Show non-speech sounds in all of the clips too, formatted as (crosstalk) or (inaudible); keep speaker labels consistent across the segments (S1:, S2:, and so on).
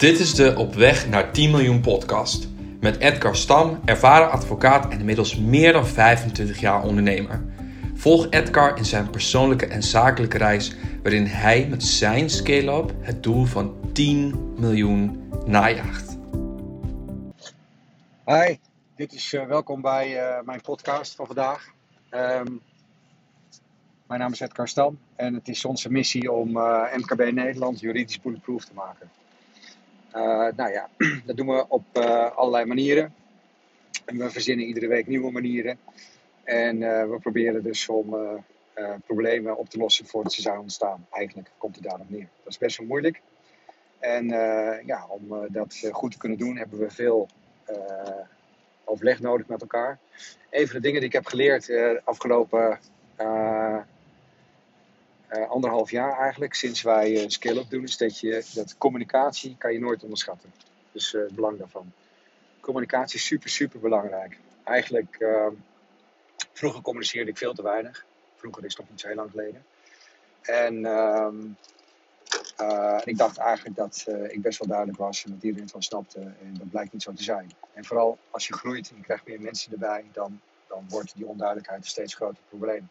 S1: Dit is de Op weg naar 10 miljoen podcast. Met Edgar Stam, ervaren advocaat en inmiddels meer dan 25 jaar ondernemer. Volg Edgar in zijn persoonlijke en zakelijke reis, waarin hij met zijn scale-up het doel van 10 miljoen najaagt.
S2: Hi, dit is uh, welkom bij uh, mijn podcast van vandaag. Um, mijn naam is Edgar Stam en het is onze missie om uh, MKB Nederland juridisch bulletproof te maken. Nou ja, (clears throat) dat doen we op allerlei manieren. En we verzinnen iedere week nieuwe manieren. En we proberen dus om problemen op te lossen voordat ze zijn ontstaan. Eigenlijk komt het daarop neer. Dat is best wel moeilijk. En ja, om dat goed te kunnen doen hebben we veel overleg nodig met elkaar. Een van de dingen die ik heb geleerd de afgelopen uh, anderhalf jaar eigenlijk, sinds wij uh, scale-up doen, is dat, je, dat communicatie kan je nooit onderschatten. Dus het belang daarvan. Communicatie is super, super belangrijk. Eigenlijk, ehm, vroeger communiceerde ik veel te weinig. Vroeger is het nog niet zo heel lang geleden. En ehm, ik dacht eigenlijk dat ik best wel duidelijk was en dat iedereen het wel snapte. En dat blijkt niet zo te zijn. En vooral als je groeit en je krijgt meer mensen erbij, dan, dan wordt die onduidelijkheid een steeds groter probleem.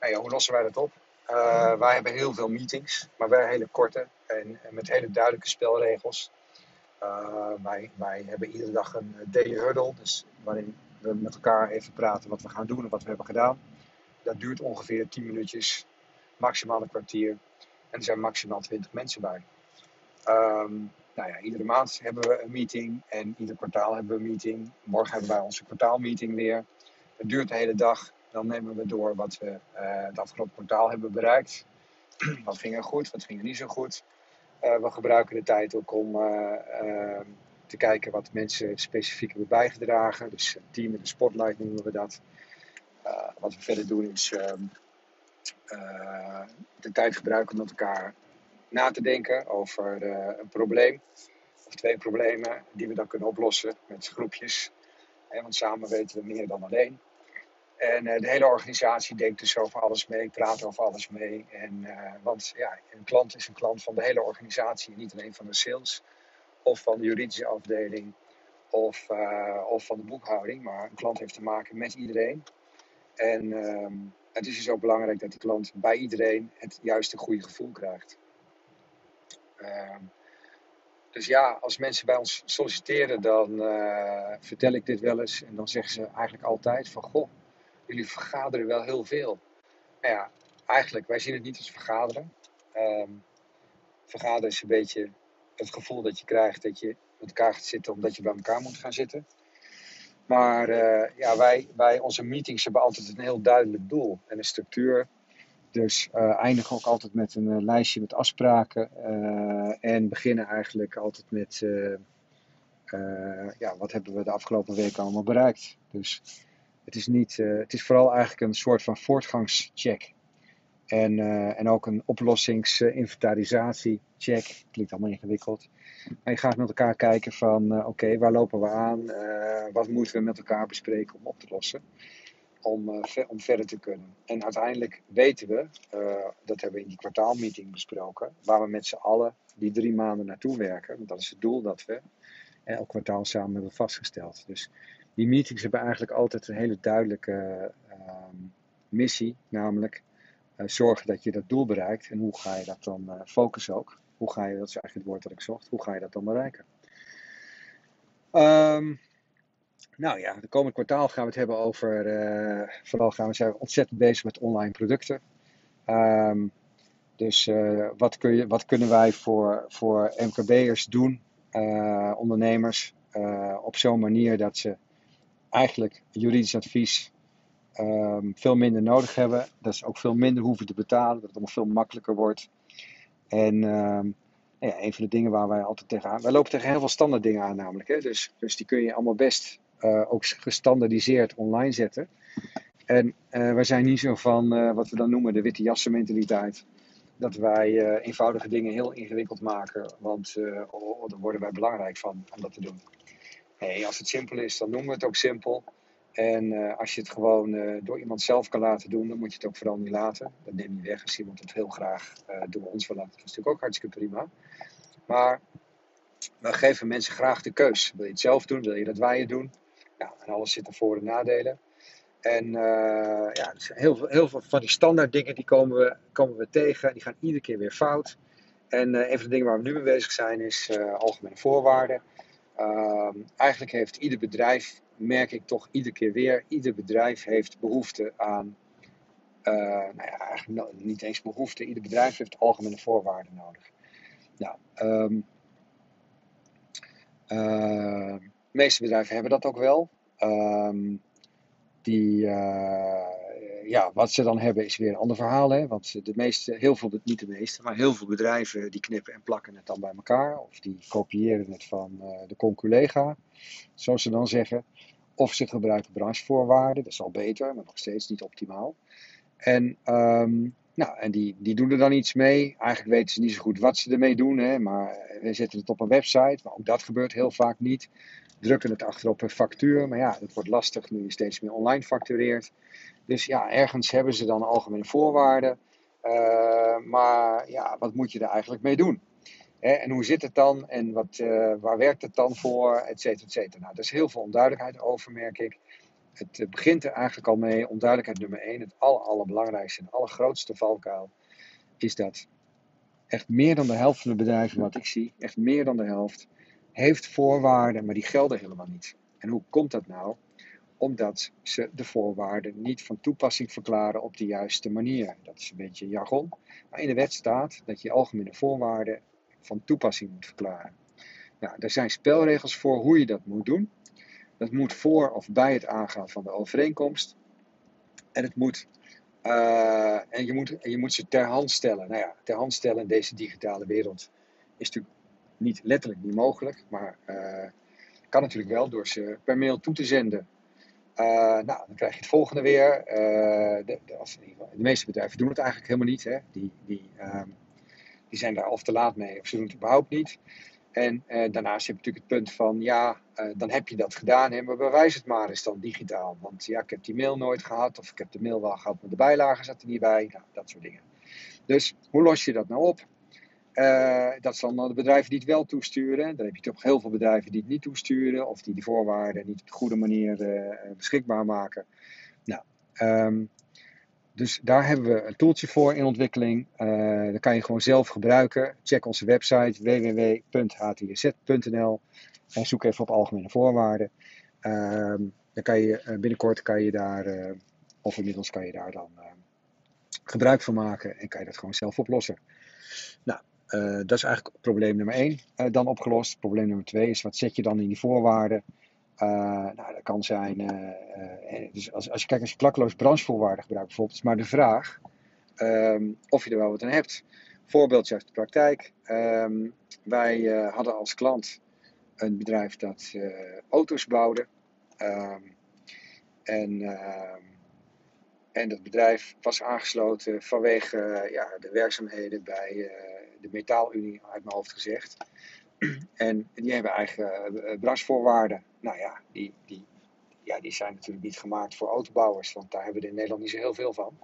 S2: Nou ja, hoe lossen wij dat op? Uh, wij hebben heel veel meetings, maar wij hele korte en, met hele duidelijke spelregels. wij, wij hebben iedere dag een daily huddle, dus waarin we met elkaar even praten wat we gaan doen en wat we hebben gedaan. Dat duurt ongeveer 10 minuutjes, maximaal een kwartier. En er zijn maximaal 20 mensen bij. Um, nou ja, iedere maand hebben we een meeting en ieder kwartaal hebben we een meeting. Morgen hebben wij onze kwartaalmeeting weer. Het duurt de hele dag. Dan nemen we door wat we uh, het afgelopen kwartaal hebben bereikt. (clears throat) wat ging er goed, wat ging er niet zo goed. Uh, we gebruiken de tijd ook om uh, te kijken wat mensen specifiek hebben bijgedragen. Dus team in de spotlight noemen we dat. wat we verder doen is ehm, de tijd gebruiken om met elkaar na te denken over een probleem. Of twee problemen die we dan kunnen oplossen met groepjes. Want samen weten we meer dan alleen. En uh, de hele organisatie denkt dus over alles mee, praat over alles mee. En, want ja, een klant is een klant van de hele organisatie, niet alleen van de sales of van de juridische afdeling of, of van de boekhouding. Maar een klant heeft te maken met iedereen. En ehm, het is dus ook belangrijk dat de klant bij iedereen het juiste goede gevoel krijgt. Ehm, dus ja, als mensen bij ons solliciteren, dan vertel ik dit wel eens. En dan zeggen ze eigenlijk altijd van, goh, jullie vergaderen wel heel veel. Nou ja, eigenlijk, wij zien het niet als vergaderen. Um, vergaderen is een beetje het gevoel dat je krijgt dat je met elkaar gaat zitten omdat je bij elkaar moet gaan zitten. Maar uh, ja, wij, wij, onze meetings hebben altijd een heel duidelijk doel en een structuur. Dus uh, eindigen ook altijd met een uh, lijstje met afspraken. en beginnen eigenlijk altijd met ja, wat hebben we de afgelopen weken allemaal bereikt. Dus het is, niet, het is vooral eigenlijk een soort van voortgangscheck. En, en ook een oplossingsinventarisatie check. Klinkt allemaal ingewikkeld. Maar je gaat met elkaar kijken van uh, oké, waar lopen we aan? Wat moeten we met elkaar bespreken om op te lossen? Om, om verder te kunnen. En uiteindelijk weten we, dat hebben we in die kwartaalmeeting besproken, waar we met z'n allen die drie maanden naartoe werken. Want dat is het doel dat we elk kwartaal samen hebben vastgesteld. Dus die meetings hebben eigenlijk altijd een hele duidelijke ehm, missie, namelijk zorgen dat je dat doel bereikt. En hoe ga je dat dan focussen ook? Hoe ga je, dat is eigenlijk het woord dat ik zocht, hoe ga je dat dan bereiken? Um, nou ja, de komende kwartaal gaan we het hebben over, uh, vooral gaan we zijn ontzettend bezig met online producten. Um, dus uh, wat, kun je, wat kunnen wij voor, voor MKB'ers doen, uh, ondernemers, op zo'n manier dat ze eigenlijk juridisch advies um, veel minder nodig hebben. Dat ze ook veel minder hoeven te betalen, dat het allemaal veel makkelijker wordt. En uh, ja, een van de dingen waar wij altijd tegenaan... Wij lopen tegen heel veel standaard dingen aan namelijk. Hè? Dus, dus die kun je allemaal best uh, ook gestandardiseerd online zetten. En uh, wij zijn niet zo van uh, wat we dan noemen de witte jassen mentaliteit. Dat wij eenvoudige dingen heel ingewikkeld maken. Want oh, daar worden wij belangrijk van om dat te doen. Nee, als het simpel is, dan noemen we het ook simpel. En uh, als je het gewoon uh, door iemand zelf kan laten doen, dan moet je het ook vooral niet laten. Dat neem je weg als iemand het heel graag uh, door ons wil laten. Dat is natuurlijk ook hartstikke prima. Maar we geven mensen graag de keus. Wil je het zelf doen? Wil je dat wij het doen? Ja, en alles zit er voor- en nadelen. En ja, dus heel, veel, heel veel van die standaard dingen die komen we, komen we tegen. Die gaan iedere keer weer fout. En een van de dingen waar we nu mee bezig zijn is algemene voorwaarden. Ehm, eigenlijk heeft ieder bedrijf, merk ik toch iedere keer weer, ieder bedrijf heeft behoefte aan, nou ja, eigenlijk niet eens behoefte, ieder bedrijf heeft algemene voorwaarden nodig. Nou, de meeste bedrijven hebben dat ook wel. Die, uh, ja, wat ze dan hebben is weer een ander verhaal. Hè? Want de meeste, heel veel, niet de meeste, maar heel veel bedrijven die knippen en plakken het dan bij elkaar. Of die kopiëren het van uh, de conculega, zoals ze dan zeggen. Of ze gebruiken branchevoorwaarden, dat is al beter, maar nog steeds niet optimaal. En, um, nou, en die, die doen er dan iets mee. Eigenlijk weten ze niet zo goed wat ze ermee doen, hè? maar we zetten het op een website. Maar ook dat gebeurt heel vaak niet drukken het achter op een factuur. Maar ja, dat wordt lastig nu je steeds meer online factureert. Dus ja, ergens hebben ze dan algemene voorwaarden. Uh, maar ja, wat moet je er eigenlijk mee doen? Hè? En hoe zit het dan? En wat, uh, waar werkt het dan voor? Et cetera, et cetera. Nou, er is heel veel onduidelijkheid over, merk ik. Het begint er eigenlijk al mee. Onduidelijkheid nummer één. Het aller, allerbelangrijkste en allergrootste valkuil is dat echt meer dan de helft van de bedrijven, wat ik zie, echt meer dan de helft, heeft voorwaarden, maar die gelden helemaal niet. En hoe komt dat nou? Omdat ze de voorwaarden niet van toepassing verklaren op de juiste manier. Dat is een beetje jargon. Maar in de wet staat dat je algemene voorwaarden van toepassing moet verklaren. Nou, er zijn spelregels voor hoe je dat moet doen. Dat moet voor of bij het aangaan van de overeenkomst. En, het moet, uh, en je, moet, je moet ze ter hand stellen. Nou ja, ter hand stellen in deze digitale wereld is natuurlijk niet letterlijk niet mogelijk, maar uh, kan natuurlijk wel door ze per mail toe te zenden. Uh, nou, dan krijg je het volgende weer. Uh, de, de, meeste bedrijven doen het eigenlijk helemaal niet. Hè. Die, die, uh, die zijn daar of te laat mee of ze doen het überhaupt niet. En daarnaast heb je natuurlijk het punt van, ja, dan heb je dat gedaan, hè, maar bewijs het maar eens dan digitaal. Want ja, ik heb die mail nooit gehad, of ik heb de mail wel gehad, maar de bijlage zat er niet bij. Nou, dat soort dingen. Dus hoe los je dat nou op? Uh, dat zijn dan de bedrijven die het wel toesturen. Dan heb je toch heel veel bedrijven die het niet toesturen of die de voorwaarden niet op de goede manier uh, beschikbaar maken. Nou, um, dus daar hebben we een toeltje voor in ontwikkeling. Uh, dat kan je gewoon zelf gebruiken. Check onze website www.htsz.nl en zoek even op algemene voorwaarden. Um, dan kan je binnenkort kan je daar, of inmiddels kan je daar dan gebruik van maken en kan je dat gewoon zelf oplossen. Nou, uh, dat is eigenlijk probleem nummer 1 uh, dan opgelost. Probleem nummer 2 is wat zet je dan in die voorwaarden. Uh, nou, dat kan zijn, dus als, als je kijkt als je klakkeloos branchevoorwaarden gebruikt bijvoorbeeld, is maar de vraag um, of je er wel wat aan hebt. Voorbeeldje uit de praktijk. Um, wij hadden als klant een bedrijf dat auto's bouwde. Um, en en dat bedrijf was aangesloten vanwege ja, de werkzaamheden bij de Metaalunie, uit mijn hoofd gezegd. en die hebben eigen uh, branchevoorwaarden. Nou ja die, die, ja, die zijn natuurlijk niet gemaakt voor autobouwers, want daar hebben we in Nederland niet zo heel veel van.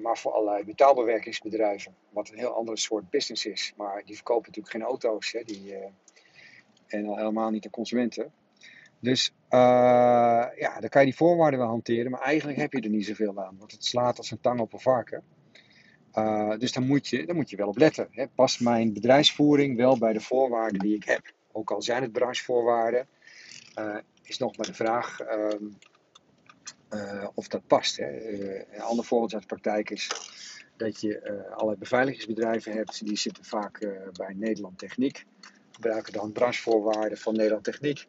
S2: maar voor allerlei metaalbewerkingsbedrijven, wat een heel andere soort business is. Maar die verkopen natuurlijk geen auto's, hè, die, en al helemaal niet aan consumenten. Dus uh, ja, dan kan je die voorwaarden wel hanteren, maar eigenlijk heb je er niet zoveel aan, want het slaat als een tang op een varken. Uh, dus dan moet, je, dan moet je wel op letten. Hè. Past mijn bedrijfsvoering wel bij de voorwaarden die ik heb? Ook al zijn het branchevoorwaarden, uh, is nog maar de vraag um, of dat past. Hè. een ander voorbeeld uit de praktijk is dat je allerlei beveiligingsbedrijven hebt, die zitten vaak bij Nederland Techniek, gebruiken dan branchevoorwaarden van Nederland Techniek.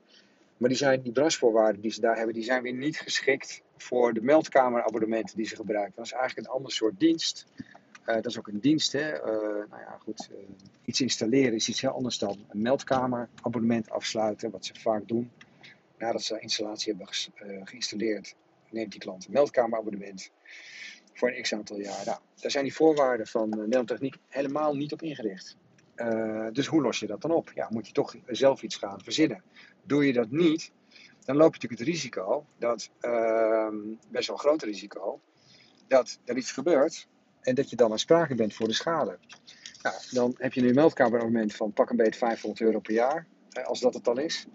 S2: Maar die, zijn, die branchevoorwaarden die ze daar hebben, die zijn weer niet geschikt voor de meldkamerabonnementen die ze gebruiken. Dat is eigenlijk een ander soort dienst. Uh, dat is ook een dienst. Hè? Uh, nou ja, goed, uh, iets installeren is iets heel anders dan een meldkamerabonnement afsluiten, wat ze vaak doen. Nadat ze installatie hebben geïnstalleerd, neemt die klant een meldkamerabonnement voor een x aantal jaar. Nou, daar zijn die voorwaarden van Nederland helemaal niet op ingericht. dus hoe los je dat dan op? Ja, moet je toch zelf iets gaan verzinnen. Doe je dat niet, dan loop je natuurlijk het risico, dat, uh, best wel een groot risico, dat er iets gebeurt en dat je dan aansprakelijk bent voor de schade. Ja, dan heb je nu een meldkamerabonnement van pak een beetje 500 euro per jaar, eh, als dat het dan is.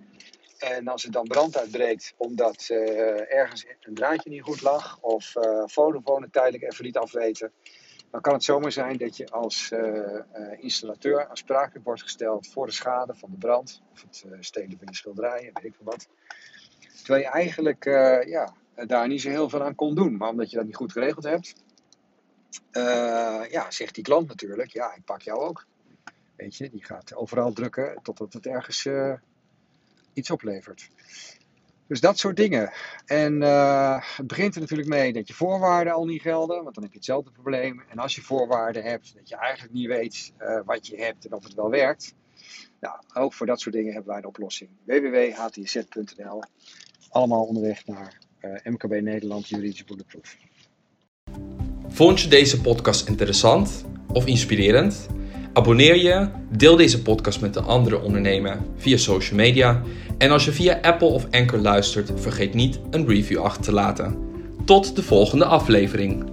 S2: En als er dan brand uitbreekt omdat uh, ergens een draadje niet goed lag of uh, Vodafone tijdelijk even liet afweten, dan kan het zomaar zijn dat je als uh, installateur aansprakelijk wordt gesteld voor de schade van de brand of het stelen van je schilderijen, weet ik veel wat. Terwijl je eigenlijk ja, daar niet zo heel veel aan kon doen, maar omdat je dat niet goed geregeld hebt, ja, zegt die klant natuurlijk, ja, ik pak jou ook. Weet je, die gaat overal drukken totdat het ergens iets oplevert. Dus dat soort dingen. En uh, het begint er natuurlijk mee dat je voorwaarden al niet gelden, want dan heb je hetzelfde probleem. En als je voorwaarden hebt, dat je eigenlijk niet weet wat je hebt en of het wel werkt. Nou, ook voor dat soort dingen hebben wij een oplossing. www.htz.nl Allemaal onderweg naar MKB Nederland Juridische Bulletproof.
S1: Vond je deze podcast interessant of inspirerend? Abonneer je, deel deze podcast met een andere ondernemer via social media. En als je via Apple of Anchor luistert, vergeet niet een review achter te laten. Tot de volgende aflevering.